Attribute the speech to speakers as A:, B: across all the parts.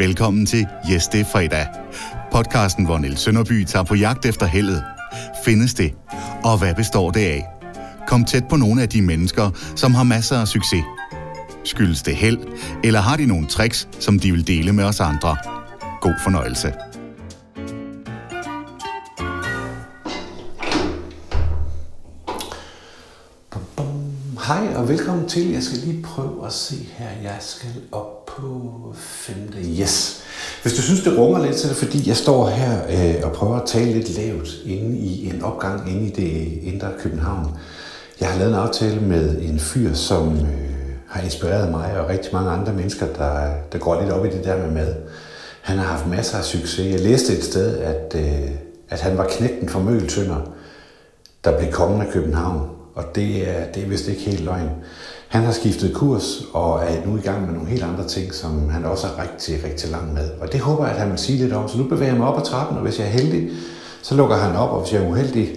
A: Velkommen til Yes, det er fredag. Podcasten, hvor Niels Sønderby tager på jagt efter heldet. Findes det? Og hvad består det af? Kom tæt på nogle af de mennesker, som har masser af succes. Skyldes det held, eller har de nogle tricks, som de vil dele med os andre? God fornøjelse.
B: Hej og velkommen til. Jeg skal lige prøve at se her. Jeg skal op på femte. Yes. Hvis du synes, det runger lidt, så er det fordi, jeg står her øh, og prøver at tale lidt lavt inde i en opgang inde i det indre København. Jeg har lavet en aftale med en fyr, som øh, har inspireret mig og rigtig mange andre mennesker, der, der går lidt op i det der med mad. Han har haft masser af succes. Jeg læste et sted, at, øh, at han var knægten for Møgeltønder, der blev kongen af København. Og det er, det er vist ikke helt løgn. Han har skiftet kurs og er nu i gang med nogle helt andre ting, som han også er rigtig, rigtig langt med. Og det håber jeg, at han vil sige lidt om. Så nu bevæger jeg mig op ad trappen, og hvis jeg er heldig, så lukker han op, og hvis jeg er uheldig,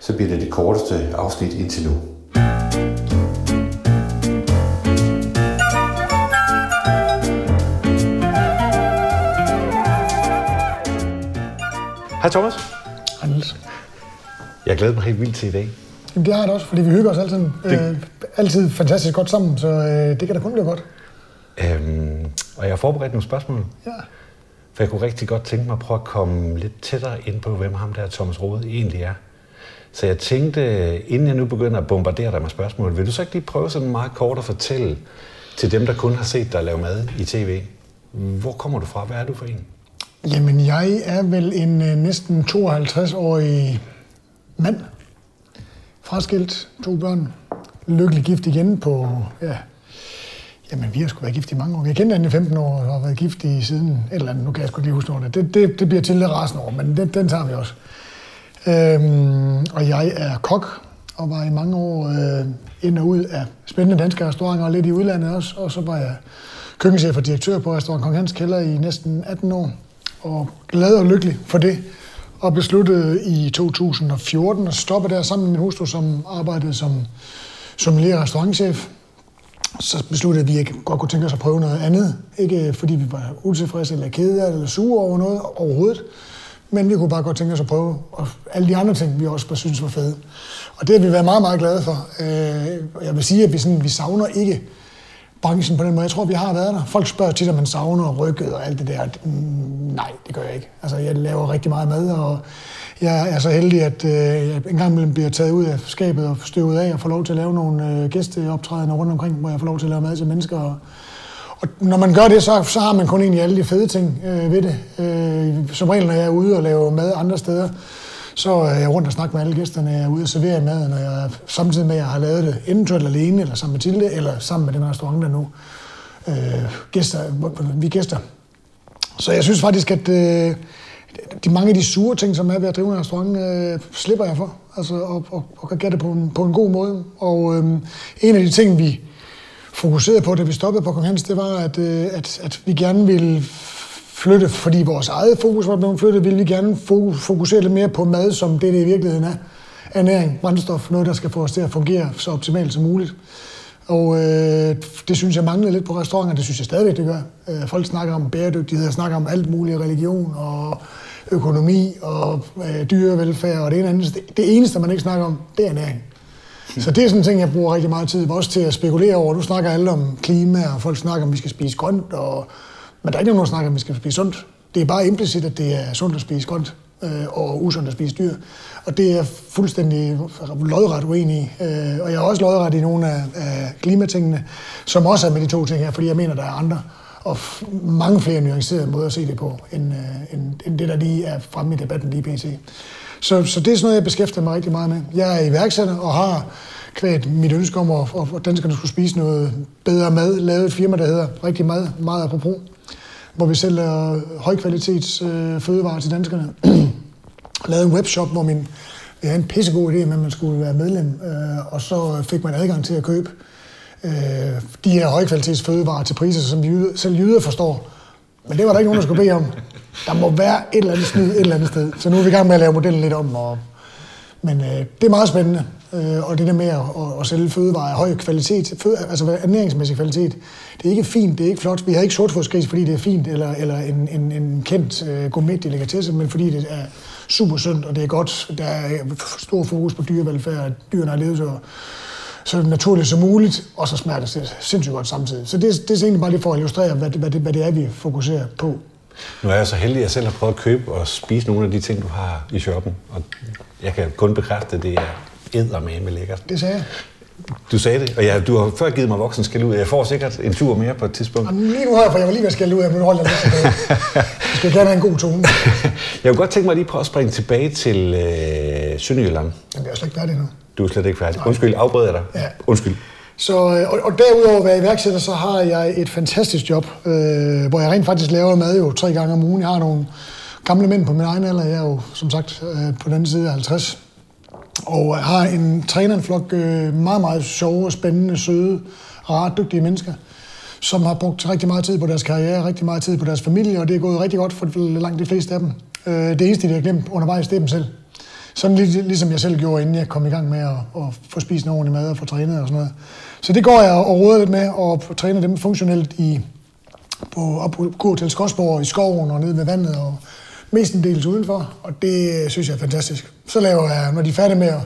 B: så bliver det det korteste afsnit indtil nu. Hej Thomas.
C: Hej Niels.
B: Jeg glæder mig helt vildt til i dag.
C: Jamen, det har jeg da også, fordi vi hygger os altid, øh, altid fantastisk godt sammen, så øh, det kan da kun blive godt.
B: Øhm, og jeg har forberedt nogle spørgsmål.
C: Ja.
B: For jeg kunne rigtig godt tænke mig at prøve at komme lidt tættere ind på, hvem ham der Thomas Rode egentlig er. Så jeg tænkte, inden jeg nu begynder at bombardere dig med spørgsmål, vil du så ikke lige prøve sådan meget kort at fortælle til dem, der kun har set dig lave mad i tv? Hvor kommer du fra? Hvad er du for en?
C: Jamen, jeg er vel en øh, næsten 52-årig mand. Fraskilt, to børn. Lykkelig gift igen på, ja, jamen vi har sgu været gift i mange år. Jeg kender hende i 15 år og har været gift i siden et eller andet. Nu kan jeg sgu ikke lige huske noget. Det, det, det bliver til lidt rasende over, men den, den tager vi også. Øhm, og jeg er kok og var i mange år øh, ind og ud af spændende danske restauranter og lidt i udlandet også. Og så var jeg køkkenchef og direktør på restaurant Kong Hans Kælder i næsten 18 år. Og glad og lykkelig for det. Og besluttede i 2014 at stoppe der sammen med min hustru, som arbejdede som sommelier restaurantchef. Så besluttede vi, at vi godt kunne tænke os at prøve noget andet. Ikke øh, fordi vi var utilfredse eller kede eller sure over noget overhovedet. Men vi kunne bare godt tænke os at prøve og alle de andre ting, vi også bare synes var fede. Og det har vi været meget, meget glade for. Øh, jeg vil sige, at vi, sådan, vi savner ikke branchen på den måde. Jeg tror, vi har været der. Folk spørger tit, om man savner rykket og alt det der. Mm, Nej, det gør jeg ikke. Altså, jeg laver rigtig meget mad, og jeg er så heldig, at øh, jeg engang imellem bliver taget ud af skabet og støvet af og får lov til at lave nogle øh, gæsteoptrædener rundt omkring, hvor jeg får lov til at lave mad til mennesker. Og, og når man gør det, så, så har man kun egentlig alle de fede ting øh, ved det. Øh, som regel, når jeg er ude og lave mad andre steder, så er jeg rundt og snakker med alle gæsterne. Jeg er ude og servere maden, og jeg samtidig med, at jeg har lavet det eventuelt alene, eller sammen med Tilde, eller sammen med den restaurant, der nu øh, gæster, vi gæster. Så jeg synes faktisk, at øh, de mange af de sure ting, som er ved at drive en restaurant, øh, slipper jeg for. Altså, og, og, og kan gøre det på en, på en god måde. Og øh, en af de ting, vi fokuserede på, da vi stoppede på Kong Hans, det var, at, øh, at, at vi gerne ville flytte, fordi vores eget fokus var blevet flyttet, ville vi gerne fokusere lidt mere på mad, som det, det i virkeligheden er. Ernæring, brændstof, noget, der skal få os til at fungere så optimalt som muligt. Og øh, det synes jeg manglede lidt på restauranter, det synes jeg stadigvæk, det gør. Øh, folk snakker om bæredygtighed, snakker om alt muligt, religion og økonomi og øh, dyrevelfærd og det ene andet. Det, det eneste, man ikke snakker om, det er ernæring. Så det er sådan en ting, jeg bruger rigtig meget tid også til at spekulere over. Nu snakker alle om klima, og folk snakker om, at vi skal spise grønt, og men der er ikke nogen, der snakker om, at vi skal spise sundt. Det er bare implicit, at det er sundt at spise grønt, øh, og usundt at spise dyr. Og det er jeg fuldstændig lodret uenig i. Øh, og jeg er også lodret i nogle af, af klimatingene, som også er med de to ting her, fordi jeg mener, der er andre og f- mange flere nuancerede måder at se det på, end, øh, end, end det, der lige er fremme i debatten lige pt. Så, så det er sådan noget, jeg beskæftiger mig rigtig meget med. Jeg er iværksætter og har kvært mit ønske om, at, at danskerne skulle spise noget bedre mad, lavet et firma, der hedder Rigtig Mad, meget apropos, hvor vi sælger højkvalitets øh, fødevarer til danskerne. lavede en webshop, hvor min, ja havde en pissegod idé med, at man skulle være medlem, øh, og så fik man adgang til at købe øh, de her højkvalitets fødevarer til priser, som jyde, selv jyder forstår. Men det var der ikke nogen, der skulle bede om. Der må være et eller andet snyd et eller andet sted. Så nu er vi i gang med at lave modellen lidt om. Og, men øh, det er meget spændende. Øh, og det der med at, at, at sælge fødevarer af høj kvalitet, føde, altså ernæringsmæssig kvalitet, det er ikke fint, det er ikke flot. Vi har ikke sortfodsgris, fordi det er fint, eller, eller en, en, en kendt øh, gourmet delikatesse, men fordi det er super sundt, og det er godt. Der er stor fokus på dyrevelfærd, at dyrene har levet så, så naturligt som muligt, og så smager det sindssygt godt samtidig. Så det, det er egentlig bare lige for at illustrere, hvad det, hvad, det, hvad det er, vi fokuserer på.
B: Nu er jeg så heldig, at jeg selv har prøvet at købe og spise nogle af de ting, du har i shoppen. Og jeg kan kun bekræfte, at det er med lækkert.
C: Det sagde jeg.
B: Du sagde det, og ja, du har før givet mig voksen skal ud. Jeg får sikkert en tur mere på et tidspunkt.
C: Jamen, lige nu har jeg, for jeg var lige ved at skælde ud, men nu holder jeg lidt tilbage. Jeg skal gerne have en god tone.
B: jeg kunne godt tænke mig lige prøve at springe tilbage til øh, Sønderjylland.
C: Jamen, jeg er slet ikke færdig nu.
B: Du er slet ikke færdig. Undskyld, afbryder jeg dig.
C: Ja.
B: Undskyld.
C: Så, øh, og, og derudover at være iværksætter, så har jeg et fantastisk job, øh, hvor jeg rent faktisk laver mad jo tre gange om ugen. Jeg har nogle gamle mænd på min egen alder. Jeg er jo, som sagt, øh, på den side af 50. Og øh, har en træner, en flok øh, meget, meget sjove, spændende, søde og ret dygtige mennesker, som har brugt rigtig meget tid på deres karriere, rigtig meget tid på deres familie, og det er gået rigtig godt for langt de fleste af dem. Øh, det eneste, de har glemt undervejs, det er dem selv. Sådan lig, ligesom jeg selv gjorde, inden jeg kom i gang med at, at få spist en ordentlig mad og få trænet og sådan noget. Så det går jeg og råder lidt med, og træner dem funktionelt i, på, op på til Skodsborg i skoven og nede ved vandet og mestendels udenfor, og det øh, synes jeg er fantastisk. Så laver jeg, når de er færdige med at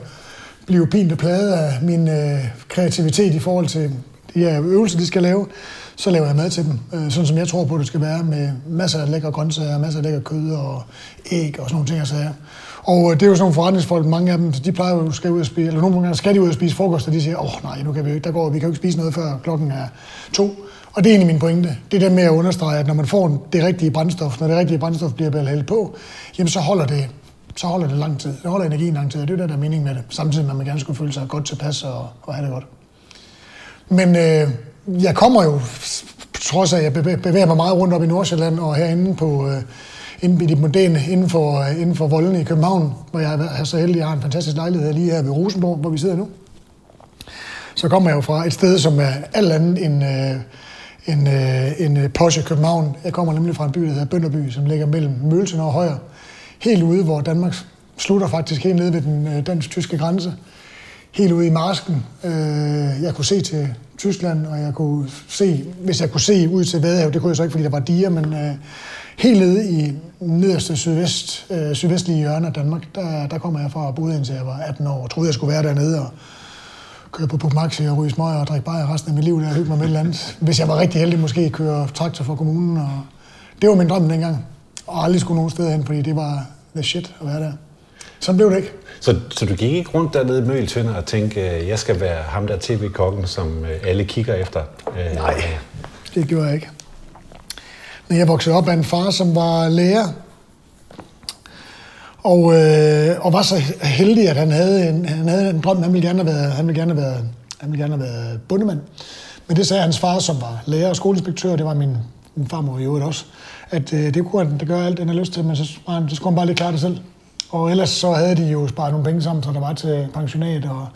C: blive pint og plade af min øh, kreativitet i forhold til de her øvelser, de skal lave, så laver jeg mad til dem, øh, sådan som jeg tror på, det skal være, med masser af lækre grøntsager, masser af lækker kød og æg og sådan nogle ting og sager. Og øh, det er jo sådan nogle forretningsfolk, mange af dem, de plejer jo at skal ud og spise, eller nogle gange skal de ud og spise frokost, og de siger, åh oh, nej, nu kan vi ikke, der går, vi kan jo ikke spise noget før klokken er to. Og det er egentlig min pointe. Det er der med at understrege, at når man får det rigtige brændstof, når det rigtige brændstof bliver hældt på, jamen så holder det så holder det lang tid. Det holder energien lang tid, og det er det, der er meningen med det. Samtidig med, at man gerne skulle føle sig godt tilpas og, og have det godt. Men øh, jeg kommer jo, trods af, at jeg bevæger mig meget rundt op i Nordsjælland og herinde på, øh, inde i det moderne, inden for, øh, inden for Volden i København, hvor jeg er så heldig, at jeg har en fantastisk lejlighed lige her ved Rosenborg, hvor vi sidder nu. Så kommer jeg jo fra et sted, som er alt andet end, øh, en, øh, en øh, Porsche København. Jeg kommer nemlig fra en by, der hedder Bønderby, som ligger mellem Mølsen og Højer. Helt ude, hvor Danmark slutter faktisk helt nede ved den øh, dansk-tyske grænse. Helt ude i marsken. Øh, jeg kunne se til Tyskland, og jeg kunne se, hvis jeg kunne se ud til Vadehav, det kunne jeg så ikke, fordi der var diger, men øh, helt nede i nederste sydvest, øh, sydvestlige hjørne af Danmark, der, der kommer jeg fra og boede indtil jeg var 18 år, og troede, jeg skulle være dernede, og køre på Maxi og ryge smøger og drikke bajer resten af mit liv, der hygge mig med et eller andet. Hvis jeg var rigtig heldig, måske køre traktor for kommunen. Og det var min drøm dengang. Og aldrig skulle nogen steder hen, fordi det var the shit at være der. Sådan blev det ikke.
B: Så, så du gik ikke rundt dernede i Møgeltønder og tænkte, at jeg skal være ham der tv-kokken, som øh, alle kigger efter?
C: Øh, Nej, det gjorde jeg ikke. Men jeg voksede op af en far, som var lærer, og, øh, og var så heldig, at han havde en, han havde en drøm. Han ville gerne have været, han ville gerne have været, han ville gerne have været bundemand. Men det sagde hans far, som var lærer og skoleinspektør, det var min, min farmor i øvrigt også, at øh, det kunne han det gøre alt, den har lyst til, men så, han, så skulle han bare lige klare det selv. Og ellers så havde de jo sparet nogle penge sammen, så der var til pensionat og,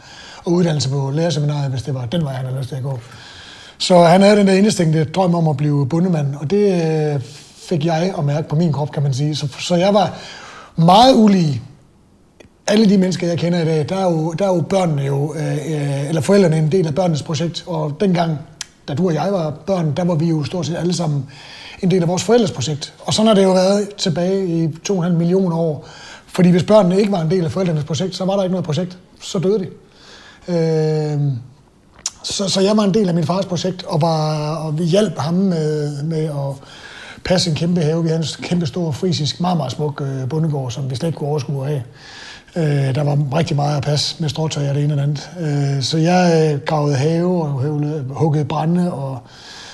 C: og uddannelse på lærerseminariet, hvis det var den vej, han havde lyst til at gå. Så han havde den der indestængte drøm om at blive bundemand, og det øh, fik jeg at mærke på min krop, kan man sige. Så, så jeg var meget ulige alle de mennesker, jeg kender i dag, der er jo, der er jo børnene jo, øh, øh, eller forældrene en del af børnenes projekt. Og dengang, da du og jeg var børn, der var vi jo stort set alle sammen en del af vores forældres projekt. Og sådan har det jo været tilbage i 2,5 millioner år. Fordi hvis børnene ikke var en del af forældrenes projekt, så var der ikke noget projekt. Så døde de. Øh, så, så jeg var en del af min fars projekt, og, var, og vi hjalp ham med, med at passe en kæmpe have. Vi havde en kæmpe stor frisisk, meget, meget smuk øh, bondegård, som vi slet ikke kunne overskue af. Øh, der var rigtig meget at passe med stråtøj og det ene og andet. Øh, så jeg øh, gravede have og høvlede, huggede brænde og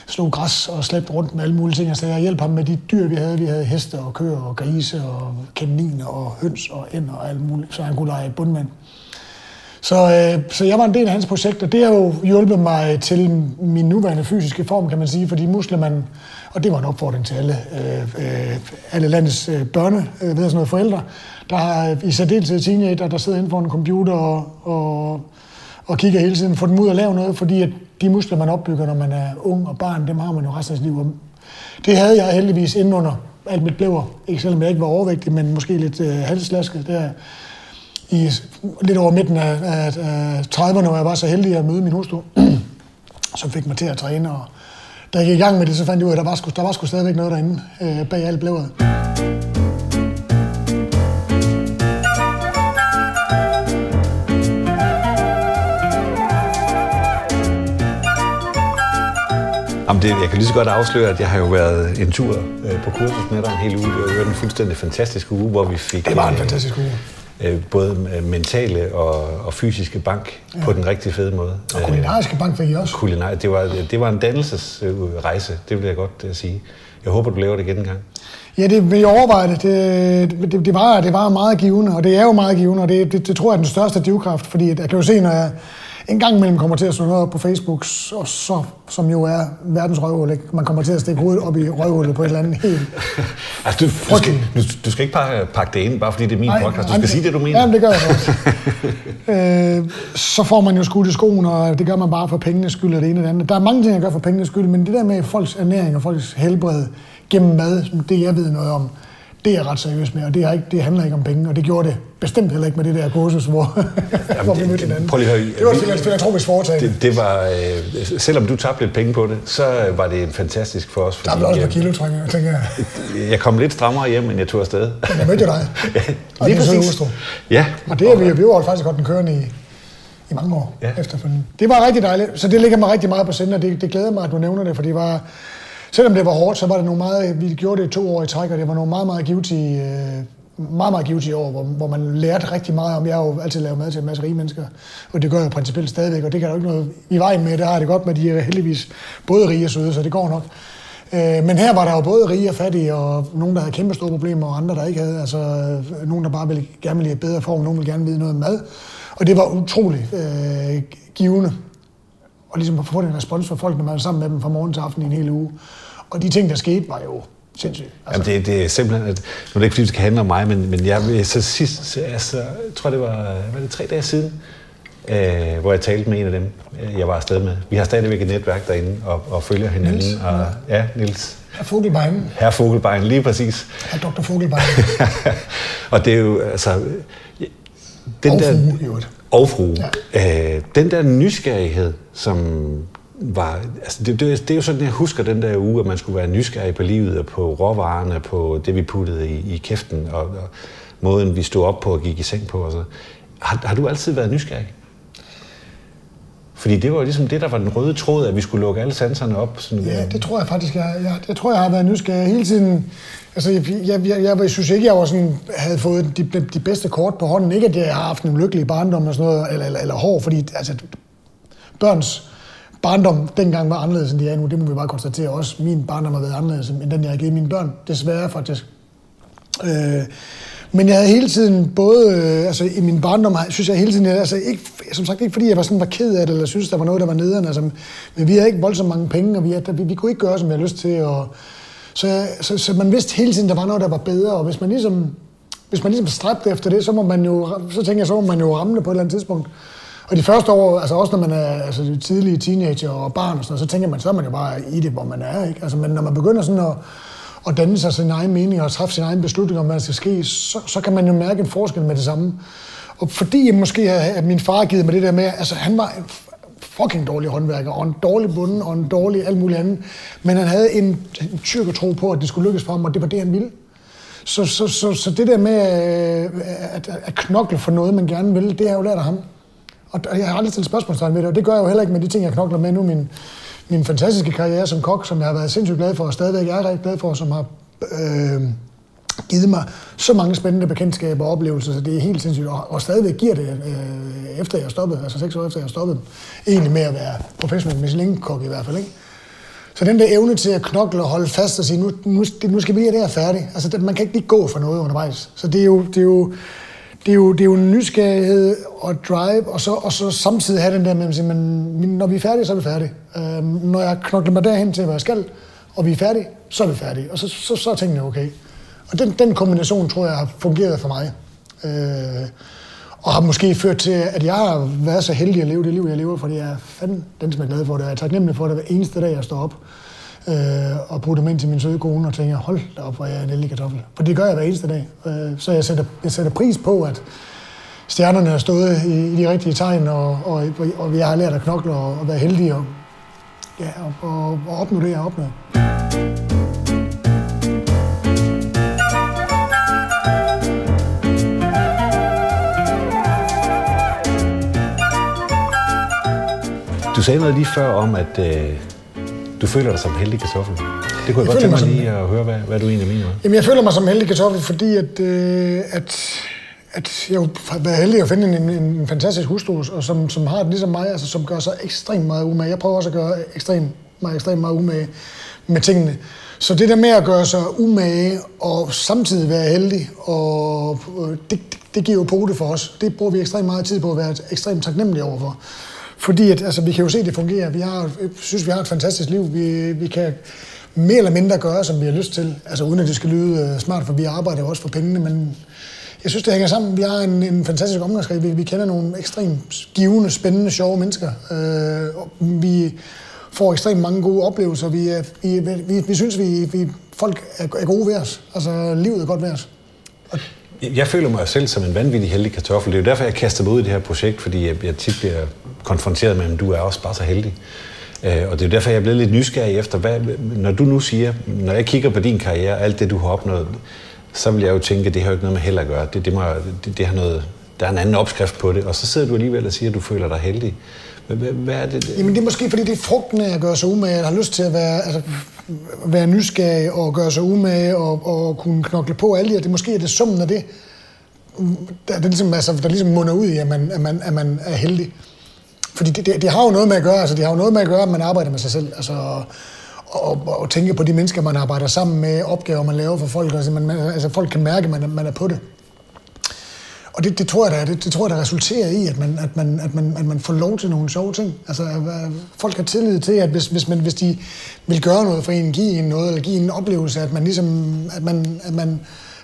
C: slog græs og slæbte rundt med alle mulige ting. Så jeg hjalp ham med de dyr, vi havde. Vi havde heste og køer og grise og kaniner og høns og ænder og alt muligt, så han kunne lege bundmand. Så, øh, så jeg var en del af hans projekt, og det har jo hjulpet mig til min nuværende fysiske form, kan man sige, fordi muskler man, og det var en opfordring til alle, øh, øh alle landets øh, børne, øh, ved sådan noget forældre, der har i særdeleshed teenager, der sidder inde for en computer og, og, og kigger hele tiden, får dem ud og lave noget, fordi at de muskler, man opbygger, når man er ung og barn, dem har man jo resten af sit liv. Det havde jeg heldigvis inden under alt mit blæver. Ikke selvom jeg ikke var overvægtig, men måske lidt øh, halslasket. Der i lidt over midten af, af, af 30'erne, hvor jeg var så heldig at møde min hustru, som fik mig til at træne. Og da jeg gik i gang med det, så fandt jeg ud af, at der var sgu, der var sgu stadigvæk noget derinde øh, bag alt blævret.
B: Jamen det, jeg kan lige så godt afsløre, at jeg har jo været en tur øh, på kursus med dig en hel uge. Det var en fuldstændig fantastisk uge, hvor vi fik...
C: Det var en fantastisk uge.
B: Øh, både mentale og, og fysiske bank ja. på den rigtig fede måde.
C: Og kulinariske bank fik I også.
B: Kulinar, det, var, det var en dannelsesrejse, det vil jeg godt uh, sige. Jeg håber, du laver det igen en gang.
C: Ja, det vil jeg overveje det. Det, det, det, var, det var meget givende, og det er jo meget givende, og det, det, det tror jeg er den største drivkraft, fordi jeg kan jo se, når jeg en gang imellem kommer til at slå noget op på Facebook, og så, som jo er verdens røvhul, ikke? man kommer til at stikke hovedet op i røvhullet på et eller andet helt
B: altså, du, du, skal, du, du skal ikke bare pakke det ind, bare fordi det er min nej, podcast. Du skal nej, sige det, du mener.
C: Ja, det gør jeg også. øh, så får man jo skudt i skoen, og det gør man bare for pengenes skyld og det ene og det andet. Der er mange ting, jeg gør for pengenes skyld, men det der med folks ernæring og folks helbred gennem mad, det jeg ved noget om, det er jeg ret seriøs med, og det, er ikke, det handler ikke om penge, og det gjorde det bestemt heller ikke med det der kursus, hvor, Jamen, hvor vi mødte hinanden. Prøv lige høre, det var et jeg filantropisk foretagende.
B: Det, det var, øh, selvom du tabte lidt penge på det, så var det fantastisk for os.
C: Fordi, der blev også på kilo, tænker jeg.
B: Jeg kom lidt strammere hjem, end jeg tog afsted.
C: Men jeg mødte dig. ja, og lige præcis.
B: Ja.
C: Og det er vi, vi var faktisk godt den kørende i, i mange år ja. efterfølgende. Det var rigtig dejligt, så det ligger mig rigtig meget på senden, og det, det glæder mig, at du nævner det, for det var, selvom det var hårdt, så var det nogle meget, vi gjorde det to år i træk, og det var nogle meget, meget givetige, øh, meget, meget givetige år, hvor, hvor man lærte rigtig meget om. Jeg har jo altid lavet mad til en masse rige mennesker, og det gør jeg principielt stadigvæk, og det kan der jo ikke noget i vejen med. Det har det godt med, de er heldigvis både rige og søde, så det går nok. Øh, men her var der jo både rige og fattige, og nogen, der havde kæmpe store problemer, og andre, der ikke havde. Altså, øh, nogen, der bare ville, gerne ville have bedre form, nogen ville gerne vide noget om mad. Og det var utrolig øh, givende. Og ligesom at få den respons fra folk, når man er sammen med dem fra morgen til aften i en hel uge. Og de ting, der skete, var jo sindssygt.
B: Altså. Jamen det, det er simpelthen, at, nu er det ikke fordi, det skal handle om mig, men, men jeg så sidst, altså, jeg tror det var, var det tre dage siden, øh, hvor jeg talte med en af dem, jeg var afsted med. Vi har stadigvæk et netværk derinde og, og følger hinanden. Niels, og, ja, Nils.
C: Herr Fogelbein.
B: Herr Fogelbein, lige præcis.
C: Herr Dr. Fogelbein.
B: og det er jo, altså...
C: Den og der, frue,
B: Og frue. Ja. Øh, den der nysgerrighed, som var, altså det, det, det er jo sådan, jeg husker den der uge, at man skulle være nysgerrig på livet og på råvarerne, på det, vi puttede i, i kæften, og, og måden, vi stod op på og gik i seng på. Og så. Har, har du altid været nysgerrig? Fordi det var ligesom det, der var den røde tråd, at vi skulle lukke alle sanserne op.
C: Sådan, ja, det tror jeg faktisk. Jeg, jeg, jeg tror, jeg har været nysgerrig hele tiden. Altså, jeg, jeg, jeg, jeg, jeg synes ikke, jeg var sådan, havde fået de, de bedste kort på hånden. Ikke, at jeg har haft en lykkelig barndom og sådan noget, eller, eller, eller hård, fordi altså, børns barndom dengang var anderledes, end de er nu. Det må vi bare konstatere også. Min barndom har været anderledes, end den, jeg har givet mine børn. Desværre, faktisk. Øh, men jeg havde hele tiden, både øh, altså, i min barndom, synes jeg hele tiden, altså, ikke, som sagt ikke fordi jeg var, sådan, var ked af det, eller synes, der var noget, der var nederen, altså, men vi havde ikke voldsomt mange penge, og vi, havde, vi, vi kunne ikke gøre, som jeg havde lyst til, og, så, så, så, man vidste hele tiden, der var noget, der var bedre, og hvis man ligesom, hvis man ligesom stræbte efter det, så må man jo, så tænker jeg, så må man jo ramme det på et eller andet tidspunkt. Og de første år, altså også når man er altså, tidlige teenager og barn og sådan noget, så tænker man, så er man jo bare i det, hvor man er. Ikke? Altså, men når man begynder sådan at, at danne sig sin egen mening og træffe sin egen beslutning om, hvad der skal ske, så, så kan man jo mærke en forskel med det samme. Og fordi jeg måske havde, at min far givet mig det der med, altså han var en fucking dårlig håndværker, og en dårlig bunden, og en dårlig alt muligt andet. Men han havde en, en tyrk tro på, at det skulle lykkes for ham, og det var det, han ville. Så, så, så, så det der med øh, at, at knokle for noget, man gerne vil, det har jeg jo lært af ham. Og jeg har aldrig stillet spørgsmålstegn ved det, og det gør jeg jo heller ikke med de ting, jeg knokler med nu. Min, min fantastiske karriere som kok, som jeg har været sindssygt glad for, og stadigvæk er rigtig glad for, som har øh, givet mig så mange spændende bekendtskaber og oplevelser, så det er helt sindssygt. Og, og stadigvæk giver det, øh, efter jeg stoppede, altså seks år efter jeg stoppede, egentlig med at være professionel Michelin-kok i hvert fald. Ikke? Så den der evne til at knokle og holde fast og sige, nu, nu, nu skal vi have det her færdigt. Altså, man kan ikke lige gå for noget undervejs. Så det er jo, det er jo det er jo, det er jo en nysgerrighed og drive, og så, og så samtidig have den der med at sige, men når vi er færdige, så er vi færdige. Øh, når jeg knokler mig derhen til, hvad jeg skal, og vi er færdige, så er vi færdige. Og så, så, så er tingene okay. Og den, den kombination, tror jeg, har fungeret for mig. Øh, og har måske ført til, at jeg har været så heldig at leve det liv, jeg lever, fordi jeg er fanden den, som er glad for det. Jeg er taknemmelig for det hver eneste dag, jeg står op øh, og putte dem ind til min søde kone og tænker, hold da op, hvor jeg er en heldig kartoffel. For det gør jeg hver eneste dag. Øh, så jeg sætter, jeg sætter pris på, at stjernerne har stået i, i de rigtige tegn, og, og, og vi har lært at knokle og, og være heldige og, ja, og, og, og opnå det, jeg har opnået.
B: Du sagde noget lige før om, at øh, du føler dig som en heldig kartoffel. Det kunne jeg,
C: Jeg
B: godt tænke mig lige at høre, hvad, hvad du egentlig mener.
C: Jamen, jeg føler mig som en heldig kartoffel, fordi at, øh, at, at jeg har været heldig at finde en, en, en fantastisk hustru, og som, som har det ligesom mig, altså, som gør sig ekstremt meget umage. Jeg prøver også at gøre ekstremt, mig ekstremt meget umage med tingene. Så det der med at gøre sig umage og samtidig være heldig, og øh, det, det, det giver jo pote for os. Det bruger vi ekstremt meget tid på at være ekstremt taknemmelige overfor. Fordi at, altså, vi kan jo se, at det fungerer. Vi har, jeg synes, vi har et fantastisk liv. Vi, vi kan mere eller mindre gøre, som vi har lyst til. Altså uden at det skal lyde øh, smart, for vi arbejder jo også for pengene, men jeg synes, det hænger sammen. Vi har en, en fantastisk omgangskreds. Vi, vi kender nogle ekstremt givende, spændende, sjove mennesker. Øh, og vi får ekstremt mange gode oplevelser. Vi, er, vi, vi, vi synes, vi, vi folk er, er gode ved os. Altså, livet er godt ved os.
B: Jeg føler mig selv som en vanvittig heldig kartoffel. Det er jo derfor, jeg kaster mig ud i det her projekt, fordi jeg, jeg tit bliver konfronteret med, at du er også bare så heldig. Øh, og det er jo derfor, jeg er blevet lidt nysgerrig efter, hvad, når du nu siger, når jeg kigger på din karriere, alt det, du har opnået, så vil jeg jo tænke, at det har jo ikke noget med held at gøre. Det, det, må, det, det har noget, der er en anden opskrift på det, og så sidder du alligevel og siger, at du føler dig heldig. Hvad, hvad, hvad er det?
C: Jamen det er måske, fordi det er frugten af at gøre sig umage. Jeg har lyst til at være, altså, være nysgerrig og gøre sig umage og, og kunne knokle på alle de her. Det måske er det summen af det, der, der, ligesom, altså, der ligesom munder ud i, at man, at man, at man er heldig. Fordi det, det, det, har jo noget med at gøre, altså det har jo noget med at gøre, at man arbejder med sig selv. Altså, og, og, og tænke på de mennesker, man arbejder sammen med, opgaver, man laver for folk. Altså, man, altså folk kan mærke, at man, man er på det. Og det, det, tror jeg, der, det, det tror jeg, der resulterer i, at man, at, man, at, man, at man får lov til nogle sjove ting. Altså, at folk har tillid til, at hvis, hvis, man, hvis de vil gøre noget for en, give en noget, eller give en oplevelse, at man ligesom, at man, at man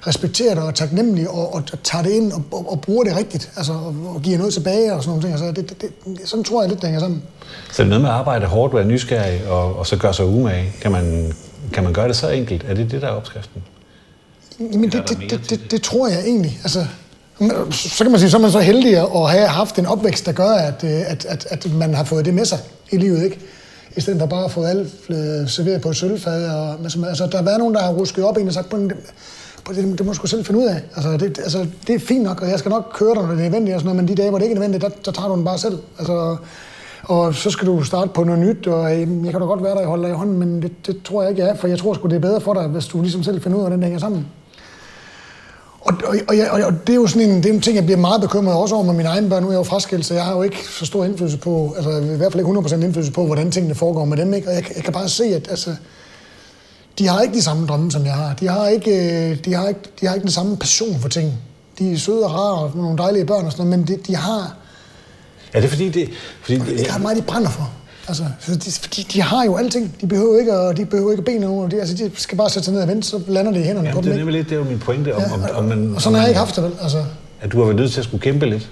C: respekterer det og er taknemmelig og, og, tager det ind og, og, og bruger det rigtigt, altså, og, og giver noget tilbage og sådan nogle ting. Altså, det, det, det, sådan tror jeg lidt, det hænger sammen.
B: Så det er noget med at arbejde hårdt, være nysgerrig og, og så gøre sig umage. Kan man, kan man gøre det så enkelt? Er det det, der er opskriften?
C: Jamen, det, det, det, det, det tror jeg egentlig. Altså, så kan man sige, så er man så heldig at have haft en opvækst, der gør, at, øh, at, at, at man har fået det med sig i livet, ikke? I stedet for bare at få alt øh, serveret på et sølvfad. Og, altså, der har været nogen, der har rusket op en og sagt, "Prøv, det, prøv, det, det må du sgu selv finde ud af. Altså det, altså, det er fint nok, og jeg skal nok køre dig, når det er nødvendigt, og sådan noget, men de dage, hvor det ikke er nødvendigt, der, der tager du den bare selv. Altså, og så skal du starte på noget nyt, og øh, jeg kan da godt være der, jeg holder dig i hånden, men det, det tror jeg ikke, jeg er, for jeg tror sgu, det er bedre for dig, hvis du ligesom selv finder ud af, hvordan det hænger sammen. Og, og, og, jeg- og, det er jo sådan en, det er en ting, jeg bliver meget bekymret også over med mine egne børn. Nu er jeg jo fraskilt, så jeg har jo ikke så stor indflydelse på, altså i hvert fald ikke 100% indflydelse på, hvordan tingene foregår med dem. Ikke? Og jeg, jeg kan bare se, at altså, de har ikke de samme drømme, som jeg har. De har ikke, øh, de har ikke, de har ikke den samme passion for ting. De er søde og rare og nogle dejlige børn og sådan noget, men de, de har
B: Er det fordi, det, fordi det,
C: ret meget, de brænder for. Altså, så de, fordi de har jo alting. De behøver ikke at, de behøver ikke at bede nogen. De, altså, de skal bare sætte sig ned og vente, så lander det i hænderne
B: ja,
C: på
B: det
C: dem.
B: er
C: Ikke?
B: nemlig lidt, det er jo min pointe, om, om, om man,
C: Og sådan har jeg ikke haft det vel. Altså,
B: At du har været nødt til at skulle kæmpe lidt.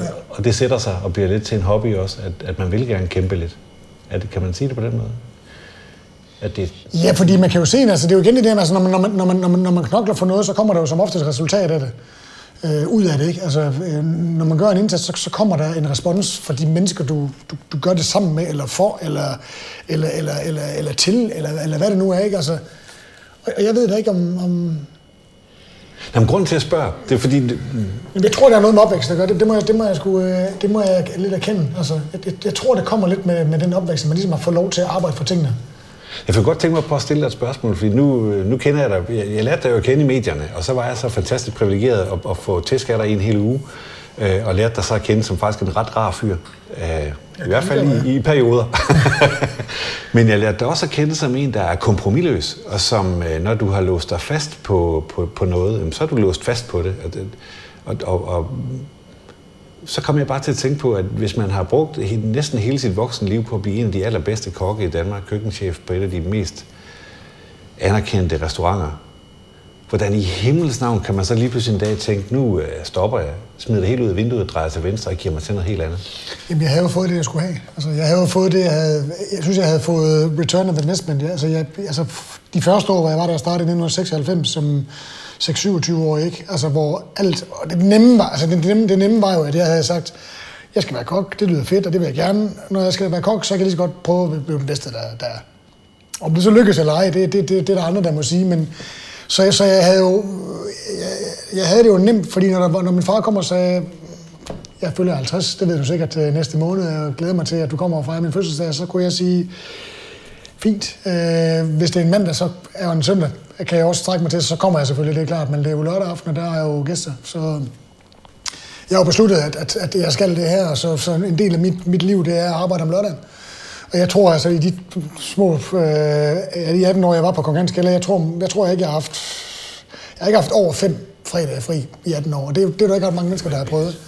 B: Ja. Og det sætter sig og bliver lidt til en hobby også, at, at man vil gerne kæmpe lidt. Er det, kan man sige det på den måde? At det,
C: Ja, fordi man kan jo se, altså det er jo igen det der, altså, når, man, når, man, når, man, når, man, knokler for noget, så kommer der jo som ofte et resultat af det. Øh, ud af det, ikke? Altså, øh, når man gør en indsats, så, så kommer der en respons fra de mennesker, du, du, du gør det sammen med, eller for, eller, eller, eller, eller, eller til, eller, eller hvad det nu er, ikke? Altså, og jeg ved da ikke, om, om...
B: Nå, men grunden til at spørge, det er fordi, det,
C: jeg tror, der er noget med opvækst, der gør det. Det må jeg, det må jeg, sgu, øh, det må jeg lidt erkende. Altså, jeg, jeg, jeg tror, det kommer lidt med, med den opvækst, at man ligesom har fået lov til at arbejde for tingene.
B: Jeg vil godt tænke mig på at stille dig et spørgsmål, fordi nu, nu kender jeg dig, jeg, jeg lærte dig jo at kende i medierne, og så var jeg så fantastisk privilegeret at, at få tæsk af dig i en hel uge, øh, og lærte dig så at kende som faktisk en ret rar fyr. Øh, I hvert fald i, i perioder. Men jeg lærte dig også at kende som en, der er kompromilløs, og som, øh, når du har låst dig fast på, på, på noget, så er du låst fast på det- og, og, og så kom jeg bare til at tænke på, at hvis man har brugt næsten hele sit voksne liv på at blive en af de allerbedste kokke i Danmark, køkkenchef på et af de mest anerkendte restauranter, hvordan i himmels navn kan man så lige pludselig en dag tænke, nu øh, stopper jeg, smider det hele ud af vinduet, drejer til venstre og giver mig til noget helt andet?
C: Jamen, jeg havde jo fået det, jeg skulle have. Altså, jeg havde jo fået det, jeg havde... Jeg synes, jeg havde fået return of investment. Ja. Altså, jeg, altså, de første år, hvor jeg var der startede i 1996 som, 6-27 år, ikke? Altså, hvor alt... Og det nemme var, altså, det, nemme, det nemme var jo, at jeg havde sagt, jeg skal være kok, det lyder fedt, og det vil jeg gerne. Når jeg skal være kok, så kan jeg lige så godt prøve at blive den bedste, der, der er. Om det så lykkes eller ej, det, det, det, det er der andre, der må sige, men så, så jeg havde jo, jeg, jeg havde det jo nemt, fordi når, der, når min far kommer og sagde, jeg følger 50, det ved du sikkert øh, næste måned, og glæder mig til, at du kommer og fejrer min fødselsdag, så kunne jeg sige, fint. Øh, hvis det er en mandag, så er en søndag, kan jeg også strække mig til, så kommer jeg selvfølgelig, det er klart, men det er jo lørdag aften, og der er jo gæster, så jeg har besluttet, at, at, at jeg skal det her, så, så en del af mit, mit liv, det er at arbejde om lørdagen. Og jeg tror altså, i de små, øh, de 18 år, jeg var på konkurrenskælder, jeg tror, jeg tror jeg ikke, jeg har haft, jeg har ikke haft over fem fredage fri i 18 år. Det, det er der ikke ret mange mennesker, der har prøvet.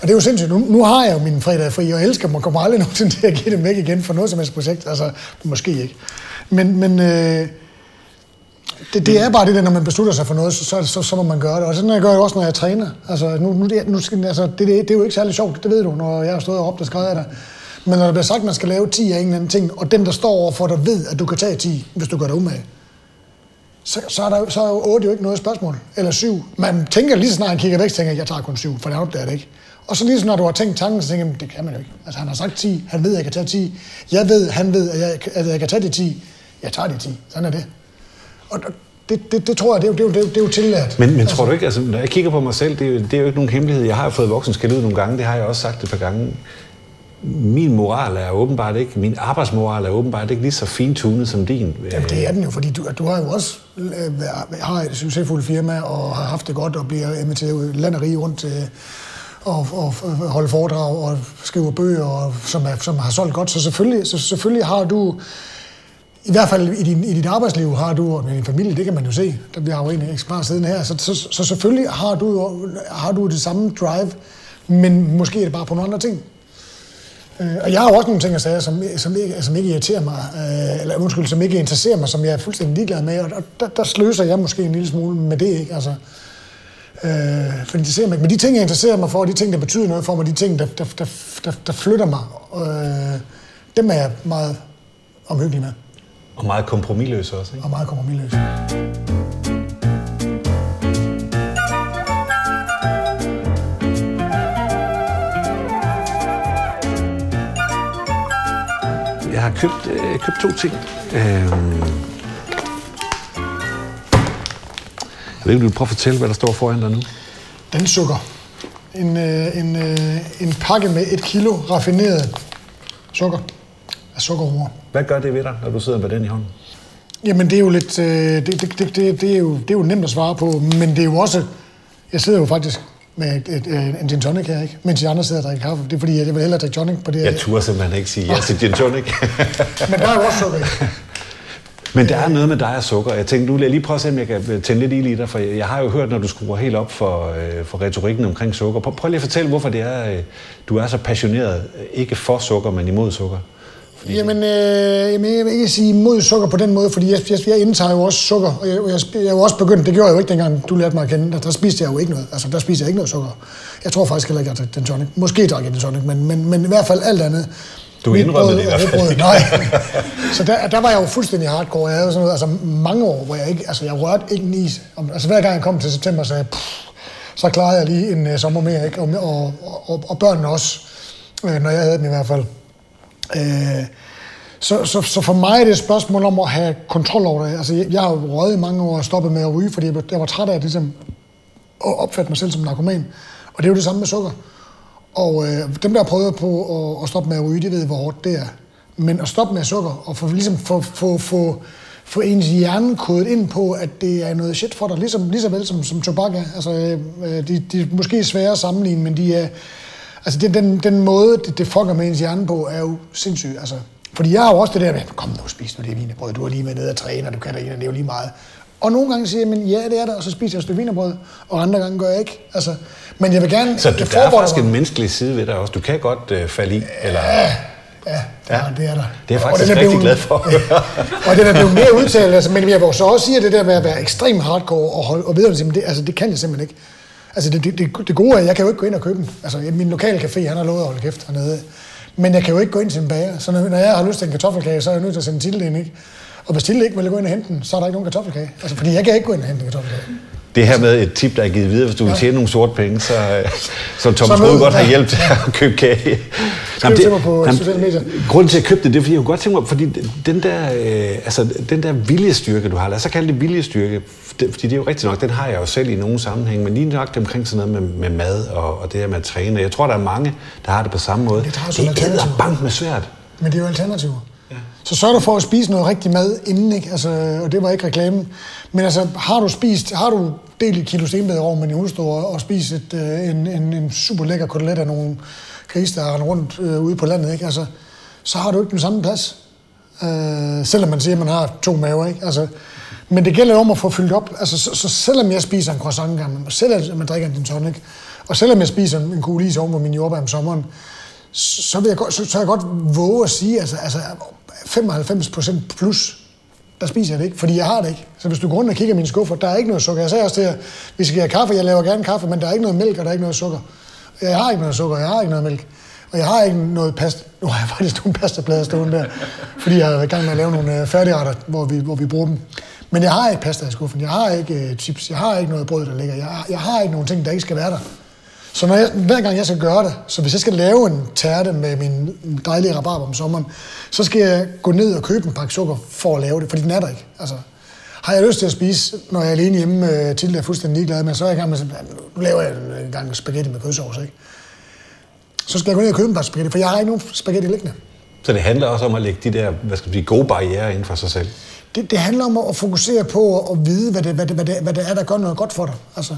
C: Og det er jo sindssygt. Nu, nu har jeg jo min fredag fri, og jeg elsker dem, og kommer aldrig nogensinde til at give dem væk igen for noget som helst projekt. Altså, måske ikke. Men, men øh, det, det er bare det der, når man beslutter sig for noget, så, så, så, så må man gøre det. Og sådan jeg gør jeg også, når jeg træner. Altså, nu, nu, nu skal, altså, det, det, det, er jo ikke særlig sjovt, det ved du, når jeg har stået og råbt og skrevet af dig. Men når der bliver sagt, at man skal lave 10 af en eller anden ting, og den, der står overfor dig, ved, at du kan tage 10, hvis du gør dig umage, så, så, er der, så er jo 8 jo ikke noget spørgsmål. Eller 7. Man tænker lige så snart, han kigger væk, tænker jeg tager kun 7, for det er det ikke. Og så lige så når du har tænkt tanken, så tænker jeg, det kan man jo ikke. Altså han har sagt 10, han ved, at jeg kan tage 10. Jeg ved, han ved, at jeg, at jeg kan tage de 10. Jeg tager de 10. Sådan er det. Og det, det, det tror jeg, det er, jo, det, er jo, det er jo tilladt.
B: Men, men altså. tror du ikke, altså, når jeg kigger på mig selv, det er, jo, det er jo ikke nogen hemmelighed. Jeg har jo fået voksenskæld ud nogle gange, det har jeg også sagt et par gange min moral er åbenbart ikke, min arbejdsmoral er åbenbart ikke lige så fintunet som din.
C: Jamen, det er den jo, fordi du, du har jo også øh, har et succesfuldt firma og har haft det godt og bliver inviteret land og rige rundt til og, og, holde foredrag og skrive bøger, og, som, er, som har solgt godt. Så selvfølgelig, så selvfølgelig har du, i hvert fald i, din, i dit arbejdsliv har du, og din familie, det kan man jo se, der vi har jo en ekspert siden her, så, så, så selvfølgelig har du, har du det samme drive, men måske er det bare på nogle andre ting. Øh, og jeg har også nogle ting at sige, som, som, ikke, som ikke irriterer mig, øh, eller undskyld, som ikke interesserer mig, som jeg er fuldstændig ligeglad med, og der, der sløser jeg måske en lille smule med det, ikke? Altså, øh, for det interesserer mig ikke. Men de ting, jeg interesserer mig for, de ting, der betyder noget for mig, de ting, der, der, der, der, der flytter mig, øh, dem er jeg meget omhyggelig med.
B: Og meget kompromilløs også, ikke?
C: Og meget kompromilløs.
B: Jeg har købt, øh, købt to ting. Øh, jeg ved ikke, du vil prøve at fortælle, hvad der står foran dig nu?
C: Den sukker. En, øh, en, øh, en pakke med et kilo raffineret sukker af sukkerroer.
B: Hvad gør det ved dig, når du sidder med den i hånden?
C: Jamen, det er jo lidt... Øh, det, det, det, det, det, er jo, det er jo nemt at svare på, men det er jo også... Jeg sidder jo faktisk med et, et, en gin tonic her, ikke? mens de andre sidder og drikker kaffe. Det er fordi, jeg vil hellere drikke tonic på det
B: Jeg turde simpelthen ikke sige ja til gin tonic.
C: Men der er jo også sukker
B: Men der er noget med dig og sukker. Jeg tænkte, nu vil jeg lige prøve at se, om jeg kan tænde lidt i dig, for jeg har jo hørt, når du skruer helt op for, øh, for retorikken omkring sukker. Prøv, prøv lige at fortælle, hvorfor det er, øh, du er så passioneret, ikke for sukker, men imod sukker.
C: Jamen, øh, jamen, jeg vil ikke sige imod sukker på den måde, fordi jeg, jeg, jeg indtager jo også sukker, og jeg, jeg, jeg er jo også begyndt, det gjorde jeg jo ikke dengang du lærte mig at kende, der, der spiste jeg jo ikke noget, altså der spiste jeg ikke noget sukker. Jeg tror faktisk heller ikke, at jeg den tonic. Måske drak jeg den tonic, men, men, men i hvert fald alt andet.
B: Du indrømmede det i hvert fald
C: Nej. Så der, der var jeg jo fuldstændig hardcore. Jeg havde sådan noget, altså mange år, hvor jeg ikke, altså jeg rørte ikke en is. Altså hver gang jeg kom til september, så, jeg, så klarede jeg lige en uh, sommer mere, ikke? Og, og, og, og børnene også, øh, når jeg havde dem i hvert fald. Øh, så, så, så for mig er det et spørgsmål om at have kontrol over det. Altså, jeg, jeg har jo røget i mange år og stoppet med at ryge, fordi jeg, jeg var træt af at, ligesom, at opfatte mig selv som narkoman. Og det er jo det samme med sukker. Og øh, dem, der har prøvet på at, at stoppe med at ryge, de ved, hvor hårdt det er. Men at stoppe med sukker og få, ligesom, få, få, få, få ens hjerne kodet ind på, at det er noget shit for dig, ligesom, lige så vel som, som tobak er. Altså, øh, øh de, de er måske svære at sammenligne, men de er, altså, den, den, den måde, det, det fucker med ens hjerne på, er jo sindssygt. Altså, fordi jeg har jo også det der med, kom nu, spis nu det vinerbrød, du har lige været nede og træne, og du kan da det er jo lige meget. Og nogle gange siger jeg, men ja, det er der, og så spiser jeg et stykke vinerbrød, og andre gange gør jeg ikke. Altså, men jeg vil gerne...
B: Så du, der er faktisk mig. en menneskelig side ved dig også. Du kan godt øh, falde i, eller...
C: Ja, ja, det, er, det er der.
B: Det er jeg faktisk er rigtig blevet, glad for.
C: og det er blevet mere udtalt, altså, men jeg vil så også sige, at det der med at være ekstremt hardcore og, holde, og videre, det, altså, det kan jeg simpelthen ikke. Altså det, det, det, gode er, at jeg kan jo ikke gå ind og købe den. Altså min lokale café, han har lovet at holde kæft hernede. Men jeg kan jo ikke gå ind til en bager. Så når, når jeg har lyst til en kartoffelkage, så er jeg nødt til at sende Tilde ind, ikke? Og hvis Tilde ikke vil gå ind og hente den, så er der ikke nogen kartoffelkage. Altså, fordi jeg kan ikke gå ind og hente en kartoffelkage.
B: det her med et tip, der er givet videre, hvis du vil tjene nogle sorte penge, så, øh, så Thomas Rode godt have
C: ja.
B: hjælp til at købe kage.
C: Skriv til mig på sociale medier.
B: Grunden til at købe det, det er, fordi jeg kunne godt tænke mig, fordi den der, øh, altså, den der viljestyrke, du har, lad os så kalde det viljestyrke, det, fordi det er jo rigtigt nok, den har jeg jo selv i nogle sammenhæng, men lige nok omkring sådan noget med, med mad og, og det her med at træne. Jeg tror, der er mange, der har det på samme måde.
C: Det
B: det er bank med svært.
C: Men det er jo alternativer. Ja. Så sørg dig for at spise noget rigtig mad inden, ikke? Altså, og det var ikke reklame. Men altså, har du spist, har du delt et kilo stenbederovn med din hustru og, og spist et, øh, en, en, en super lækker kotelet af nogle grise, der render rundt øh, ude på landet, ikke? Altså, så har du ikke den samme plads. Øh, selvom man siger, at man har to maver, ikke? Altså, men det gælder jo om at få fyldt op. Altså, så, så selvom jeg spiser en croissant gang, og selvom man drikker en gin tonic, og selvom jeg spiser en kugle is oven på min jordbær om sommeren, så vil jeg godt, så, så jeg godt våge at sige, altså, altså 95 procent plus, der spiser jeg det ikke, fordi jeg har det ikke. Så hvis du går rundt og kigger i mine skuffer, der er ikke noget sukker. Jeg sagde også til jer, vi skal have kaffe, jeg laver gerne kaffe, men der er ikke noget mælk, og der er ikke noget sukker. Jeg har ikke noget sukker, jeg har ikke noget mælk. Og jeg har ikke noget pasta. Nu har jeg faktisk nogle pastaplader stående der, fordi jeg har i gang med at lave nogle øh, færdigretter, hvor vi, hvor vi bruger dem. Men jeg har ikke pasta i skuffen, jeg har ikke øh, chips, jeg har ikke noget brød, der ligger. Jeg, har- jeg har ikke nogen ting, der ikke skal være der. Så når jeg, hver gang jeg skal gøre det, så hvis jeg skal lave en tærte med min dejlige rabarber om sommeren, så skal jeg gå ned og købe en pakke sukker for at lave det, fordi den er der ikke. Altså, har jeg lyst til at spise, når jeg er alene hjemme øh, til, det er fuldstændig ligeglad med, så er jeg i gang med, at nu laver jeg en, øh, en gang spaghetti med kødsovs, ikke? Så skal jeg gå ned og købe en pakke spaghetti, for jeg har ikke nogen spaghetti liggende.
B: Så det handler også om at lægge de der, hvad skal man sige, gode barriere inden for sig selv.
C: Det, det handler om at fokusere på at vide, hvad det, hvad, det, hvad, det, hvad det er, der gør noget godt for dig. Altså,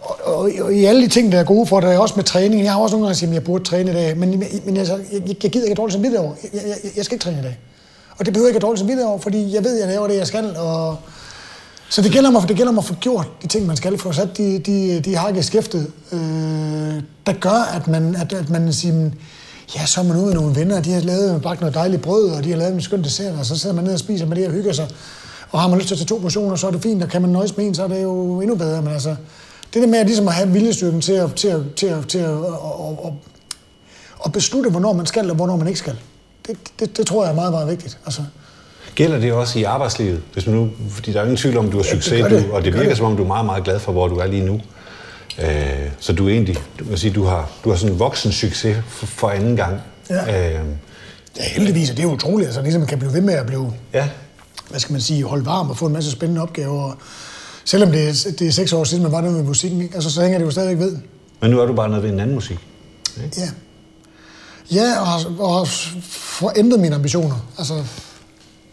C: og, og, og, i alle de ting, der er gode for dig, også med træning. Jeg har også nogle gange sagt, at jeg burde træne i dag, men, men altså, jeg, jeg, gider ikke dårligt som videre over. Jeg, jeg, jeg, skal ikke træne i dag. Og det behøver jeg ikke dårligt som videre over, fordi jeg ved, at jeg laver det, jeg skal. Og... Så det gælder, om, at- det gælder om at få gjort de ting, man skal, få sat de, de, de har i skæftet, øh, der gør, at man, at, at man siger, ja, så er man ude med nogle venner, og de har lavet bagt noget dejligt brød, og de har lavet en skøn dessert, og så sidder man ned og spiser med det og hygger sig. Og har man lyst til at tage to portioner, så er det fint, og kan man nøjes med en, så er det jo endnu bedre. Men altså, det der med at, ligesom at have viljestyrken til at, til at, til at, til at, at, at, at, beslutte, hvornår man skal, og hvornår man ikke skal. Det, det, det tror jeg er meget, meget vigtigt. Altså,
B: Gælder det også i arbejdslivet? Hvis man nu, fordi der er ingen tvivl om, du har succes,
C: gør det.
B: du, og det
C: Det
B: virker
C: det.
B: som om, du er meget, meget glad for, hvor du er lige nu. Øh, så du er egentlig, du kan sige, du har, du har sådan en voksen succes for, for anden gang.
C: Ja.
B: Øh,
C: ja, heldigvis, og det er utroligt. Altså, ligesom man kan blive ved med at blive
B: ja.
C: hvad skal man sige, holde varm og få en masse spændende opgaver. Og selvom det er, det er seks år siden, man var der med musikken, ikke? Altså, så hænger det jo stadigvæk ved.
B: Men nu er du bare nede ved en anden musik.
C: Ja. Ja, og, har- og har får ændret mine ambitioner. Altså,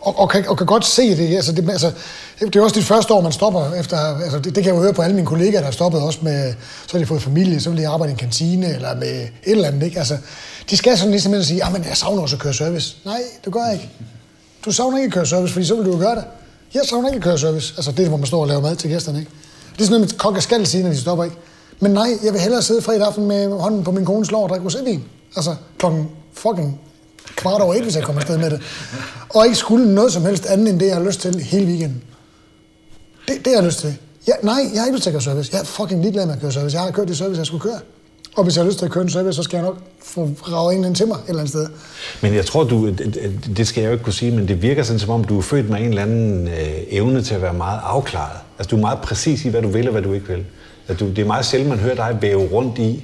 C: og, og, kan, og kan godt se det. Altså, det, altså, det er også dit første år, man stopper efter... Altså, det, det kan jeg jo høre på alle mine kollegaer, der har stoppet også med... Så har de fået familie, så vil de arbejde i en kantine, eller med et eller andet, ikke? Altså, de skal sådan ligesom at sige, ah, men jeg savner også at køre service. Nej, det gør jeg ikke. Du savner ikke at køre service, fordi så vil du jo gøre det. Jeg savner ikke at køre service. Altså det, hvor man står og laver mad til gæsterne, ikke? Det er sådan noget, med kok skal sige, når de stopper, ikke? Men nej, jeg vil hellere sidde fredag aften med hånden på min kones lår og drikke rosévin. Altså klokken fucking kvart over et, hvis jeg kommer afsted med det. Og ikke skulle noget som helst andet end det, jeg har lyst til hele weekenden. Det, det har jeg lyst til. Ja, nej, jeg har ikke lyst til at køre service. Jeg er fucking ligeglad med at køre service. Jeg har kørt det service, jeg skulle køre. Og hvis jeg har lyst til at køre en service, så skal jeg nok få ravet en til mig et eller andet sted.
B: Men jeg tror, du, det- skal jeg jo ikke kunne sige, men det virker sådan, som om du er født med en eller anden øh, evne til at være meget afklaret. Altså, du er meget præcis i, hvad du vil og hvad du ikke vil. At du, det er meget sjældent, man hører dig væve rundt i,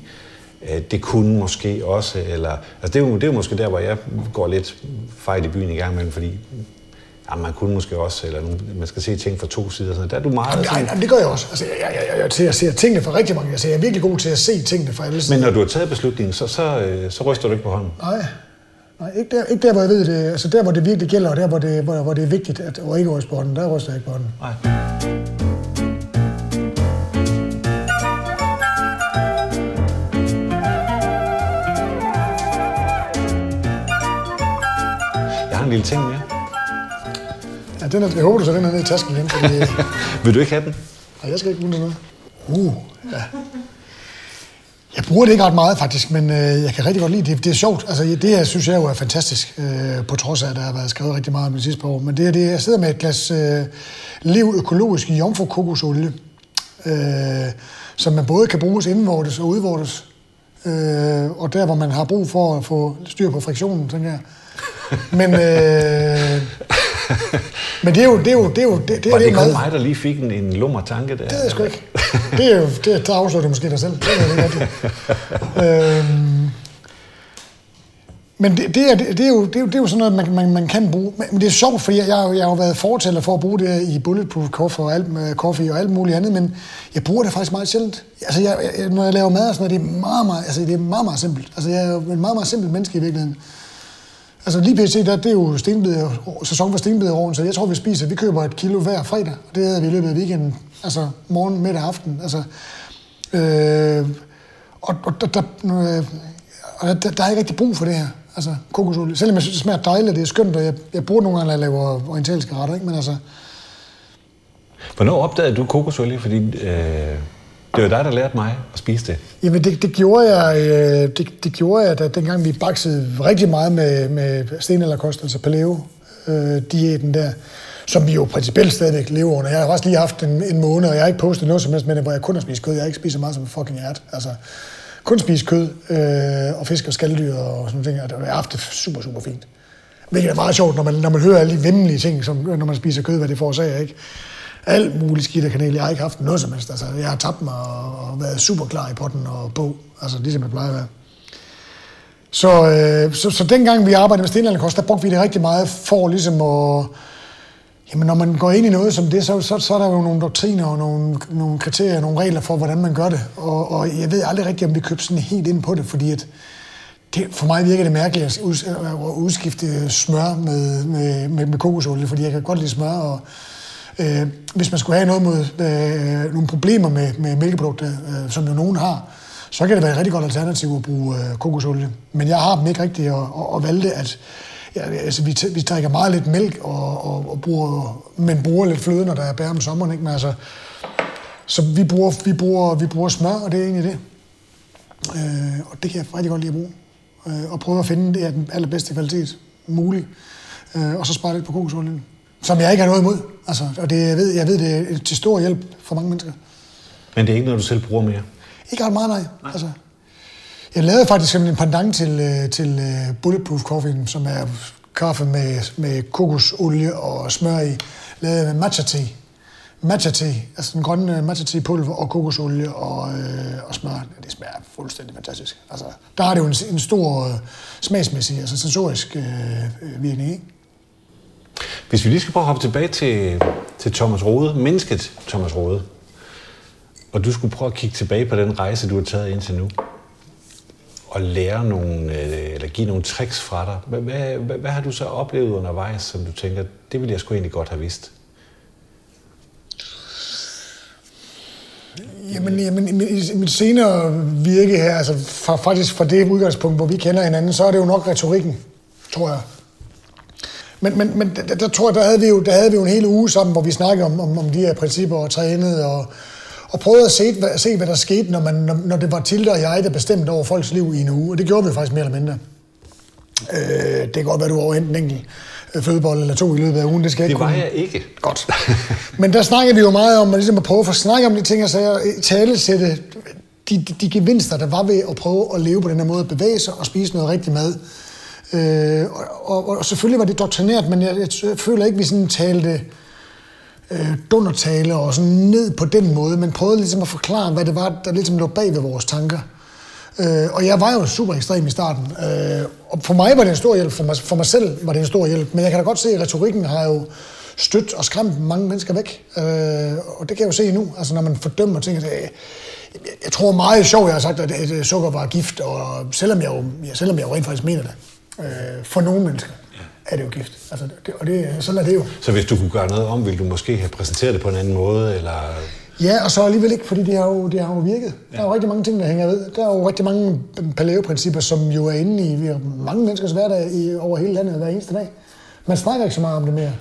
B: det kunne måske også, eller... Altså, det er, jo, det er jo måske der, hvor jeg går lidt fejl i byen i gang imellem, fordi ja, man kunne måske også, eller man skal se ting fra to sider. Sådan. Der er du meget
C: Jamen, nej, jamen, det gør jeg også. Altså, jeg, jeg, jeg, jeg, jeg, ser tingene fra rigtig mange. Altså, jeg er virkelig god til at se tingene fra alle
B: Men
C: sider.
B: når du har taget beslutningen, så, så, øh, så ryster du ikke på hånden.
C: Nej, nej ikke, der, ikke der, hvor jeg ved det. Altså, der, hvor det virkelig gælder, og der, hvor det, hvor, hvor det er vigtigt, at og ikke ryste på hånden, der ryster jeg ikke på hånden.
B: Nej. Lille ting mere.
C: Ja, den er, jeg håber, du så den er nede i tasken igen, fordi
B: Vil du ikke have den?
C: nej, jeg skal ikke bruge noget. Uh, ja. Jeg bruger det ikke ret meget, faktisk, men øh, jeg kan rigtig godt lide det. Det er sjovt. Altså, det her synes jeg jo er fantastisk, øh, på trods af, at der har været skrevet rigtig meget om det sidste par år. Men det er det, jeg sidder med et glas øh, lev økologisk jomfru-kokosolie, øh, som man både kan bruges indvortes og udvortes. Øh, og der, hvor man har brug for at få styr på friktionen, tænker jeg. Men, øh, Men det er jo, det er jo, det er jo, det, det,
D: Var
C: er
D: det
C: jo
D: kun mig, der lige fik en, en lummer tanke der?
C: Det ved jeg sgu ikke. Det er jo, det, der afslører du måske dig selv. Det er det godt. øhm, men det, det, er, det, er jo, det, er jo, det er jo sådan noget, man, man, man kan bruge. Men det er sjovt, fordi jeg, jeg, jeg har jo været fortæller for at bruge det i Bulletproof Coffee og alt, med coffee og alt muligt andet, men jeg bruger det faktisk meget sjældent. Altså, jeg, jeg, når jeg laver mad og sådan noget, det er meget, meget, altså, det er meget, meget simpelt. Altså, jeg er jo et meget, meget simpelt menneske i virkeligheden. Altså lige pt. Der, det er jo stenbide, sæson for stenbiderovn, så jeg tror, vi spiser, vi køber et kilo hver fredag, og det havde vi i løbet af weekenden, altså morgen, middag, aften. Altså, øh, og og der, der, øh, og der, der er ikke rigtig brug for det her, altså kokosolie. Selvom jeg synes, det smager dejligt, det er skønt, og jeg, jeg bruger det nogle gange, når jeg laver orientalske retter, ikke? men altså,
D: Hvornår opdagede du kokosolie? Fordi øh, det var dig, der lærte mig at spise det.
C: Jamen det, det gjorde jeg, øh, det, det gjorde jeg, da dengang vi baksede rigtig meget med, med stenalderkost, altså paleo øh, diæten der, som vi jo principielt stadigvæk lever under. Jeg har også lige haft en, en måned, og jeg har ikke postet noget som helst med det, hvor jeg kun har spist kød. Jeg har ikke spist så meget som fucking ært. Altså, kun spist kød øh, og fisk og skalddyr og sådan noget. Og jeg har haft det super, super fint. Hvilket er meget sjovt, når man, når man hører alle de vemmelige ting, som, når man spiser kød, hvad det forårsager, ikke? Alt muligt skidt af kanel. Jeg har ikke haft noget som helst. Altså, jeg har tabt mig og, og været super klar i potten og på. Altså, ligesom jeg plejer at være. Så, øh, så, så dengang vi arbejdede med stenalderkost, der brugte vi det rigtig meget for ligesom at... Jamen, når man går ind i noget som det, så, så, så er der jo nogle doktriner og nogle, nogle kriterier, nogle regler for, hvordan man gør det. Og, og jeg ved aldrig rigtigt, om vi købte sådan helt ind på det, fordi at det, for mig virker det mærkeligt at at udskifte smør med, med, med, med kokosolie, fordi jeg kan godt lide smør, og øh, hvis man skulle have noget mod øh, nogle problemer med, med mælkeprodukter, øh, som jo nogen har, så kan det være et rigtig godt alternativ at bruge øh, kokosolie. Men jeg har dem ikke rigtigt, og, og, og valgte, at ja, altså, vi, t- vi drikker meget lidt mælk, og, og, og bruger, men bruger lidt fløde, når der er bær om sommeren. Ikke? Men altså, så vi bruger, vi, bruger, vi bruger smør, og det er egentlig det. Øh, og det kan jeg rigtig godt lide at bruge. Øh, og prøve at finde det af den allerbedste kvalitet muligt. Øh, og så spare lidt på kokosolien. Som jeg ikke har noget imod. Altså, og det, jeg, ved, jeg ved, det er til stor hjælp for mange mennesker.
D: Men det er ikke noget, du selv bruger mere.
C: Ikke ret meget, nej. nej. Altså, jeg lavede faktisk en pendant til, øh, til uh, Bulletproof Coffee, som er kaffe med, med kokosolie og smør i. Lavede med matcha te. Matcha te, altså den grønne matcha te pulver og kokosolie og, øh, og smør. Det smager fuldstændig fantastisk. Altså, der er det jo en, en stor øh, smagsmæssig, altså sensorisk øh, øh, virkning, ikke?
D: Hvis vi lige skal prøve at hoppe tilbage til, til Thomas Rode, mennesket Thomas Rode, og du skulle prøve at kigge tilbage på den rejse, du har taget indtil nu, og lære nogle, øh, eller give nogle tricks fra dig. Hvad, hvad, hvad, hvad har du så oplevet undervejs, som du tænker, det ville jeg sgu egentlig godt have vidst?
C: Jamen, jamen i mit- i mit senere virke her, altså fra, faktisk fra det udgangspunkt, hvor vi kender hinanden, så er det jo nok retorikken, tror jeg. Men, men, men der, der, tror jeg, der havde, vi jo, der havde vi jo en hel uge sammen, hvor vi snakkede om, om, om de her principper og trænede og, og prøvede at se, hvad, se, hvad der skete, når, man, når, når det var Tilde og jeg, der bestemte over folks liv i en uge. Og det gjorde vi faktisk mere eller mindre. Øh, det kan godt være, du overhente en enkelt øh, fødebold eller to i løbet af ugen. Det skal jeg
D: Det var
C: kunne-
D: jeg ikke.
C: Godt. Men der snakker vi jo meget om at, ligesom at prøve at få snakket om de ting, og så tale sætte de, de, de gevinster, der var ved at prøve at leve på den her måde, at bevæge sig og spise noget rigtig mad. Øh, og, og, og, selvfølgelig var det doktrineret, men jeg, jeg føler ikke, vi sådan talte øh, dundertale og sådan ned på den måde, men prøvede ligesom at forklare, hvad det var, der ligesom lå bag ved vores tanker. Øh, og jeg var jo super ekstrem i starten. Øh, og for mig var det en stor hjælp, for mig, for mig selv var det en stor hjælp. Men jeg kan da godt se, at retorikken har jo stødt og skræmt mange mennesker væk. Øh, og det kan jeg jo se nu, altså når man fordømmer ting. Altså, jeg, jeg tror meget sjovt, jeg har sagt, at, at sukker var gift, og selvom jeg jo, ja, selvom jeg jo rent faktisk mener det, øh, for nogle mennesker er det jo gift. Altså, det, og det, sådan er det jo.
D: Så hvis du kunne gøre noget om, ville du måske have præsenteret det på en anden måde, eller...
C: Ja, og så alligevel ikke, fordi det har jo, det har jo virket. Ja. Der er jo rigtig mange ting, der hænger ved. Der er jo rigtig mange paleo-principper, som jo er inde i mange menneskers hverdag i, over hele landet hver eneste dag. Man snakker ikke så meget om det mere.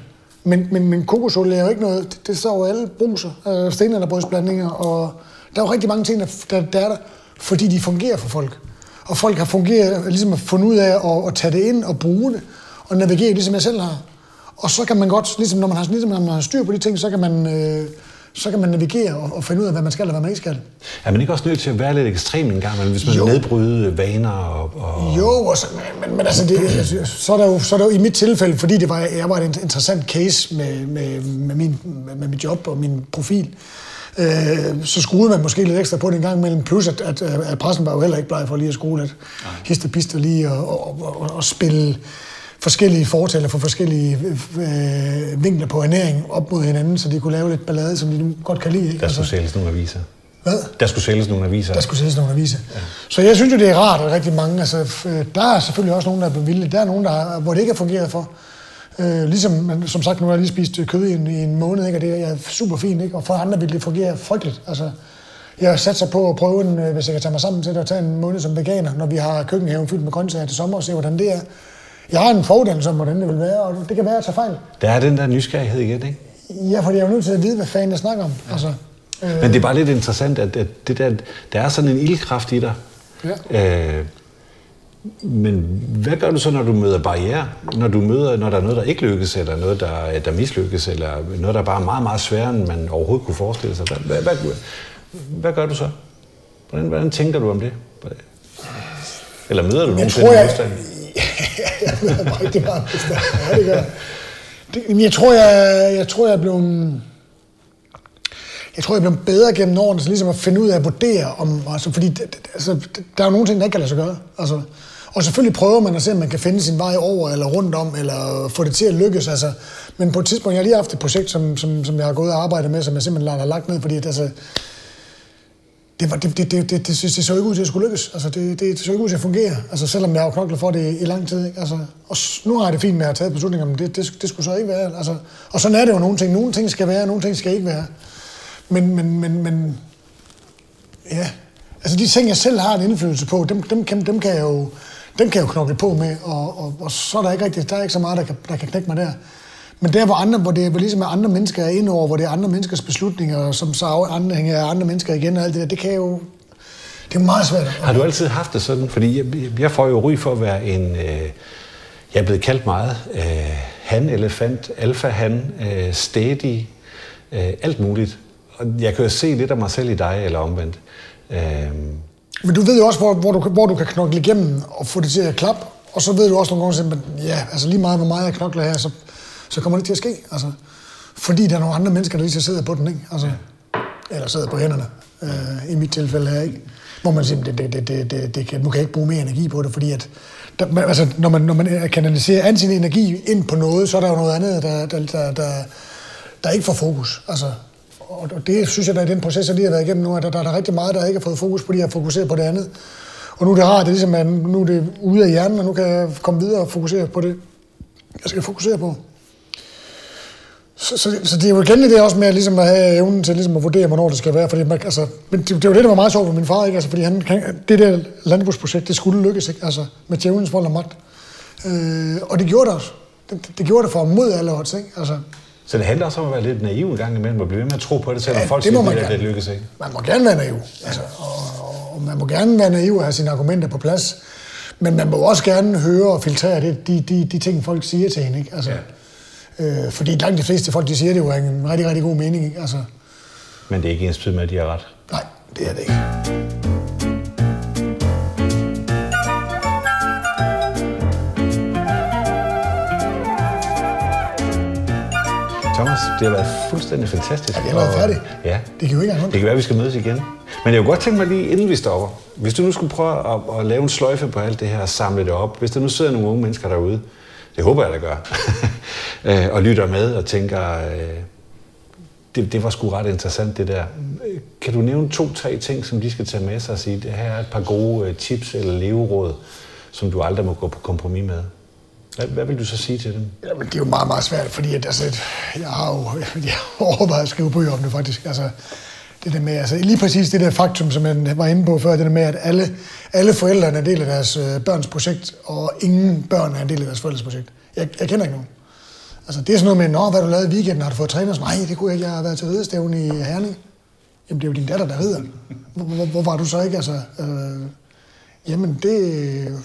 C: Men, men, men kokosolie er jo ikke noget, det, det står jo alle bruser, øh, stenalderbrødsblandinger, og der er jo rigtig mange ting, der, der, der er der, fordi de fungerer for folk. Og folk har fungeret, ligesom at fundet ud af at, at tage det ind og bruge det, og navigere, ligesom jeg selv har. Og så kan man godt, ligesom når man har, ligesom når man har styr på de ting, så kan man øh, så kan man navigere og, og finde ud af, hvad man skal og hvad man ikke skal.
B: Er man ikke også nødt til at være lidt ekstrem en gang, hvis man jo. nedbryde vaner og... og...
C: Jo, og så, men, men altså, det, så, er der jo, så er der jo i mit tilfælde, fordi det var, jeg var en interessant case med, med, med, min, med mit job og min profil, øh, så skruede man måske lidt ekstra på det en gang imellem. Plus, at, at, at pressen var jo heller ikke bleg for lige at skrue lidt hister lige og, og, og, og spille forskellige fortaler for forskellige øh, vinkler på ernæring op mod hinanden, så de kunne lave lidt ballade, som de nu godt kan lide. Ikke?
B: Der skulle altså, sælges nogle aviser.
C: Hvad?
B: Der skulle sælges nogle aviser.
C: Der skulle sælges nogle aviser. Ja. Så jeg synes jo, det er rart, at rigtig mange, altså, der er selvfølgelig også nogen, der er bevilget. Der er nogen, der, hvor det ikke er fungeret for. Øh, ligesom, men, som sagt, nu har jeg lige spist kød i en, i en måned, ikke? og det er super fint, ikke? og for andre vil det fungere frygteligt. Altså, jeg har sat sig på at prøve, en, hvis jeg kan tage mig sammen til at tage en måned som veganer, når vi har køkkenhaven fyldt med grøntsager til sommer, og se, hvordan det er. Jeg har en fordel om, hvordan det vil være, og det kan være, at tage fejl.
B: Der er den der nysgerrighed igen, ikke?
C: Ja, fordi jeg er nødt til at vide, hvad fanden jeg snakker om. Ja. Altså,
B: øh... Men det er bare lidt interessant, at, at det der, der er sådan en ildkraft i dig. Ja. Øh, men hvad gør du så, når du møder barriere? Når du møder, når der er noget, der ikke lykkes, eller noget, der, der mislykkes, eller noget, der er bare meget, meget sværere, end man overhovedet kunne forestille sig. Hvad, hvad, hvad, hvad gør du så? Hvordan, hvordan tænker du om det? Eller møder du nogensinde modstand?
C: jeg mig rigtig meget modstand. Ja, det gør det, jeg tror, jeg, jeg tror, jeg er blevet... Jeg tror, jeg bliver bedre gennem årene, så ligesom at finde ud af at vurdere om... Altså, fordi altså, der er jo nogle ting, der ikke kan lade sig gøre. Altså, og selvfølgelig prøver man at se, om man kan finde sin vej over, eller rundt om, eller få det til at lykkes. Altså. Men på et tidspunkt, jeg har lige haft et projekt, som, som, som jeg har gået og arbejdet med, som jeg simpelthen har lagt ned, fordi at, altså, det, var, det, det, det, det, det, det så ikke ud til at skulle lykkes. Altså, det, det, det så ikke ud til at fungere. Altså, selvom jeg har knoklet for det i lang tid. Ikke? Altså, og nu har jeg det fint med at have taget beslutninger, men det, det, det skulle så ikke være. Altså, og sådan er det jo nogle ting. Nogle ting skal være, nogle ting skal ikke være. Men, men, men, men ja, altså de ting, jeg selv har en indflydelse på, dem, dem, dem, dem kan jeg jo dem kan jeg jo knokle på med, og, og, og så er der ikke rigtig, der er ikke så meget, der kan, der kan knække mig der. Men der, hvor, andre, hvor det hvor ligesom er andre mennesker er inde over, hvor det er andre menneskers beslutninger, som så afhænger af andre mennesker igen og alt det der, det kan jo... Det er meget svært.
B: Har du altid haft det sådan? Fordi jeg, jeg får jo ry for at være en... Øh, jeg er blevet kaldt meget øh, han-elefant, alfa-han, øh, steady, øh, alt muligt. Og jeg kan jo se lidt af mig selv i dig, eller omvendt. Øh,
C: men du ved jo også, hvor, hvor, du, hvor du kan knokle igennem og få det til at klappe. Og så ved du også nogle gange, at ja, altså lige meget, hvor meget jeg knokler her, så, så kommer det til at ske. Altså, fordi der er nogle andre mennesker, der lige sidder på den, ikke? Altså, eller sidder på hænderne, øh, i mit tilfælde her, ikke? Hvor man siger, det, det, det, det, det, det kan, nu kan jeg ikke bruge mere energi på det, fordi at, der, altså, når, man, når man øh, kanaliserer an sin energi ind på noget, så er der jo noget andet, der, der, der, der, der ikke får fokus. Altså, og det synes jeg, da, i den proces, jeg lige har været igennem nu, at der, der, der er rigtig meget, der ikke har fået fokus på det, har fokuseret på det andet. Og nu er det rart, det ligesom, at nu er det ude af hjernen, og nu kan jeg komme videre og fokusere på det, jeg skal fokusere på. Så, så, så det er jo igen det også med ligesom at have evnen til ligesom at vurdere, hvornår det skal være. Fordi man, altså, men det, det, var det, der var meget sjovt for min far, ikke? Altså, fordi han, det der landbrugsprojekt, det skulle lykkes, ikke? Altså, med djævelens vold og magt. Øh, og det gjorde det også. Det, det, gjorde det for mod alle odds, ikke? Altså,
B: så det handler også om at være lidt naiv en gang imellem, og blive ved med at tro på det, selvom ja, folk
C: det
B: siger,
C: at
B: det lykkes ikke.
C: Man må gerne være naiv, altså, og, og man må gerne være naiv og have sine argumenter på plads, men man må også gerne høre og filtrere det, de, de, de ting, folk siger til hende. Ikke? Altså, ja. øh, fordi langt de fleste folk, de siger det jo er en rigtig, rigtig god mening. Ikke? Altså,
B: men det er ikke ens med, at de har ret?
C: Nej, det er det ikke.
B: Thomas, det har været fuldstændig fantastisk.
C: Ja, det har været færdigt.
B: Ja.
C: Det kan jo ikke
B: Det kan være, at vi skal mødes igen. Men jeg kunne godt tænke mig lige, inden vi stopper, hvis du nu skulle prøve at, at lave en sløjfe på alt det her og samle det op. Hvis der nu sidder nogle unge mennesker derude, det håber jeg, der gør, øh, og lytter med og tænker, øh, det, det var sgu ret interessant det der. Kan du nævne to-tre ting, som de skal tage med sig og sige, det her er et par gode øh, tips eller leveråd, som du aldrig må gå på kompromis med? Hvad, hvad vil du så sige til dem?
C: Jamen, det er jo meget, meget svært, fordi at, altså, jeg har jo jeg har overvejet at skrive bøger om det faktisk. Altså, det der med, altså, lige præcis det der faktum, som jeg var inde på før, det der med, at alle, alle forældrene er en del af deres øh, børns projekt, og ingen børn er en del af deres forældres projekt. Jeg, jeg kender ikke nogen. Altså, det er sådan noget med, Nå, hvad du lavede i weekenden? Har du fået trænet? Nej, det kunne jeg ikke. Jeg har været til ridestævn i Herning. Jamen, det er jo din datter, der rider. Hvor, hvor, hvor var du så ikke? Altså, øh, jamen, det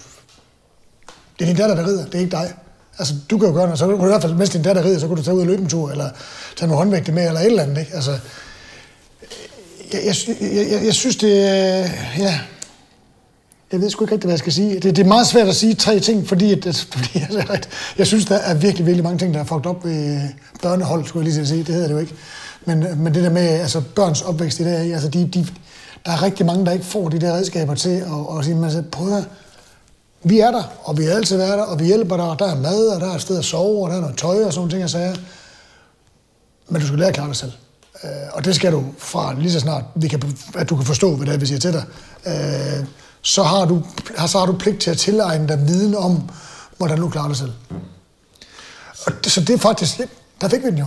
C: det er din datter, der rider, det er ikke dig. Altså, du kan jo gøre noget, så kunne du i hvert fald, mens din datter rider, så kan du tage ud og løbe en tur, eller tage nogle håndvægte med, eller et eller andet, ikke? Altså, Jeg, jeg, jeg, jeg, synes, det er... Ja. Jeg ved sgu ikke rigtig, hvad jeg skal sige. Det, det er meget svært at sige tre ting, fordi, at, altså, fordi altså, jeg, jeg synes, der er virkelig, virkelig mange ting, der er fucked op ved børnehold, skulle jeg lige sige. Det hedder det jo ikke. Men, men det der med altså, børns opvækst i dag, altså, de, de, der er rigtig mange, der ikke får de der redskaber til at, at sige, altså, prøv at vi er der, og vi har altid været der, og vi hjælper dig, og der er mad, og der er et sted at sove, og der er noget tøj og sådan ting, jeg sagde. Men du skal lære at klare dig selv. Øh, og det skal du fra lige så snart, vi kan, at du kan forstå, hvad det er, vi siger til dig. Øh, så, har du, så har du pligt til at tilegne dig viden om, hvordan du klarer dig selv. Og det, så det er faktisk, der fik vi den jo.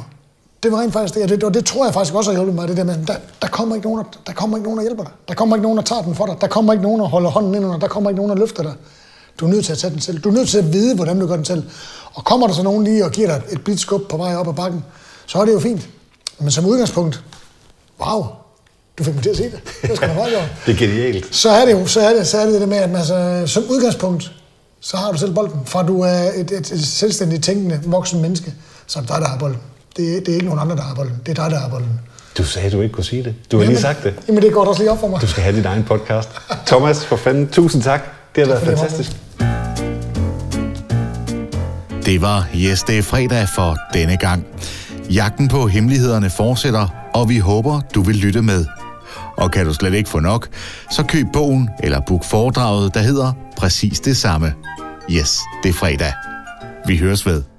C: Det var rent faktisk det, og det, og det tror jeg faktisk også har hjulpet mig, det der med, der, der, kommer ikke nogen, der, der kommer ikke nogen, der hjælper dig. Der kommer ikke nogen, der tager den for dig. Der kommer ikke nogen, der holder hånden ind under Der kommer ikke nogen, der løfter dig. Du er nødt til at tage den selv. Du er nødt til at vide, hvordan du gør den selv. Og kommer der så nogen lige og giver dig et blidt skub på vej op ad bakken, så er det jo fint. Men som udgangspunkt, wow, du fik mig til at se det. Det skal man
D: Det er genialt.
C: Så er det jo så er det, så er det, det med, at altså, som udgangspunkt, så har du selv bolden. Fra du er et, et, et selvstændigt tænkende, voksen menneske, så er det dig, der har bolden. Det, det er ikke nogen andre, der har bolden. Det er dig, der har bolden.
D: Du sagde, du ikke kunne sige det. Du har lige sagt det.
C: Jamen, det går også lige op for mig.
D: Du skal have din egen podcast. Thomas, for fanden, tusind tak. Det har været fantastisk.
A: Det var Yes, det er fredag for denne gang. Jagten på hemmelighederne fortsætter, og vi håber, du vil lytte med. Og kan du slet ikke få nok, så køb bogen eller book foredraget, der hedder præcis det samme. Yes, det er fredag. Vi høres ved.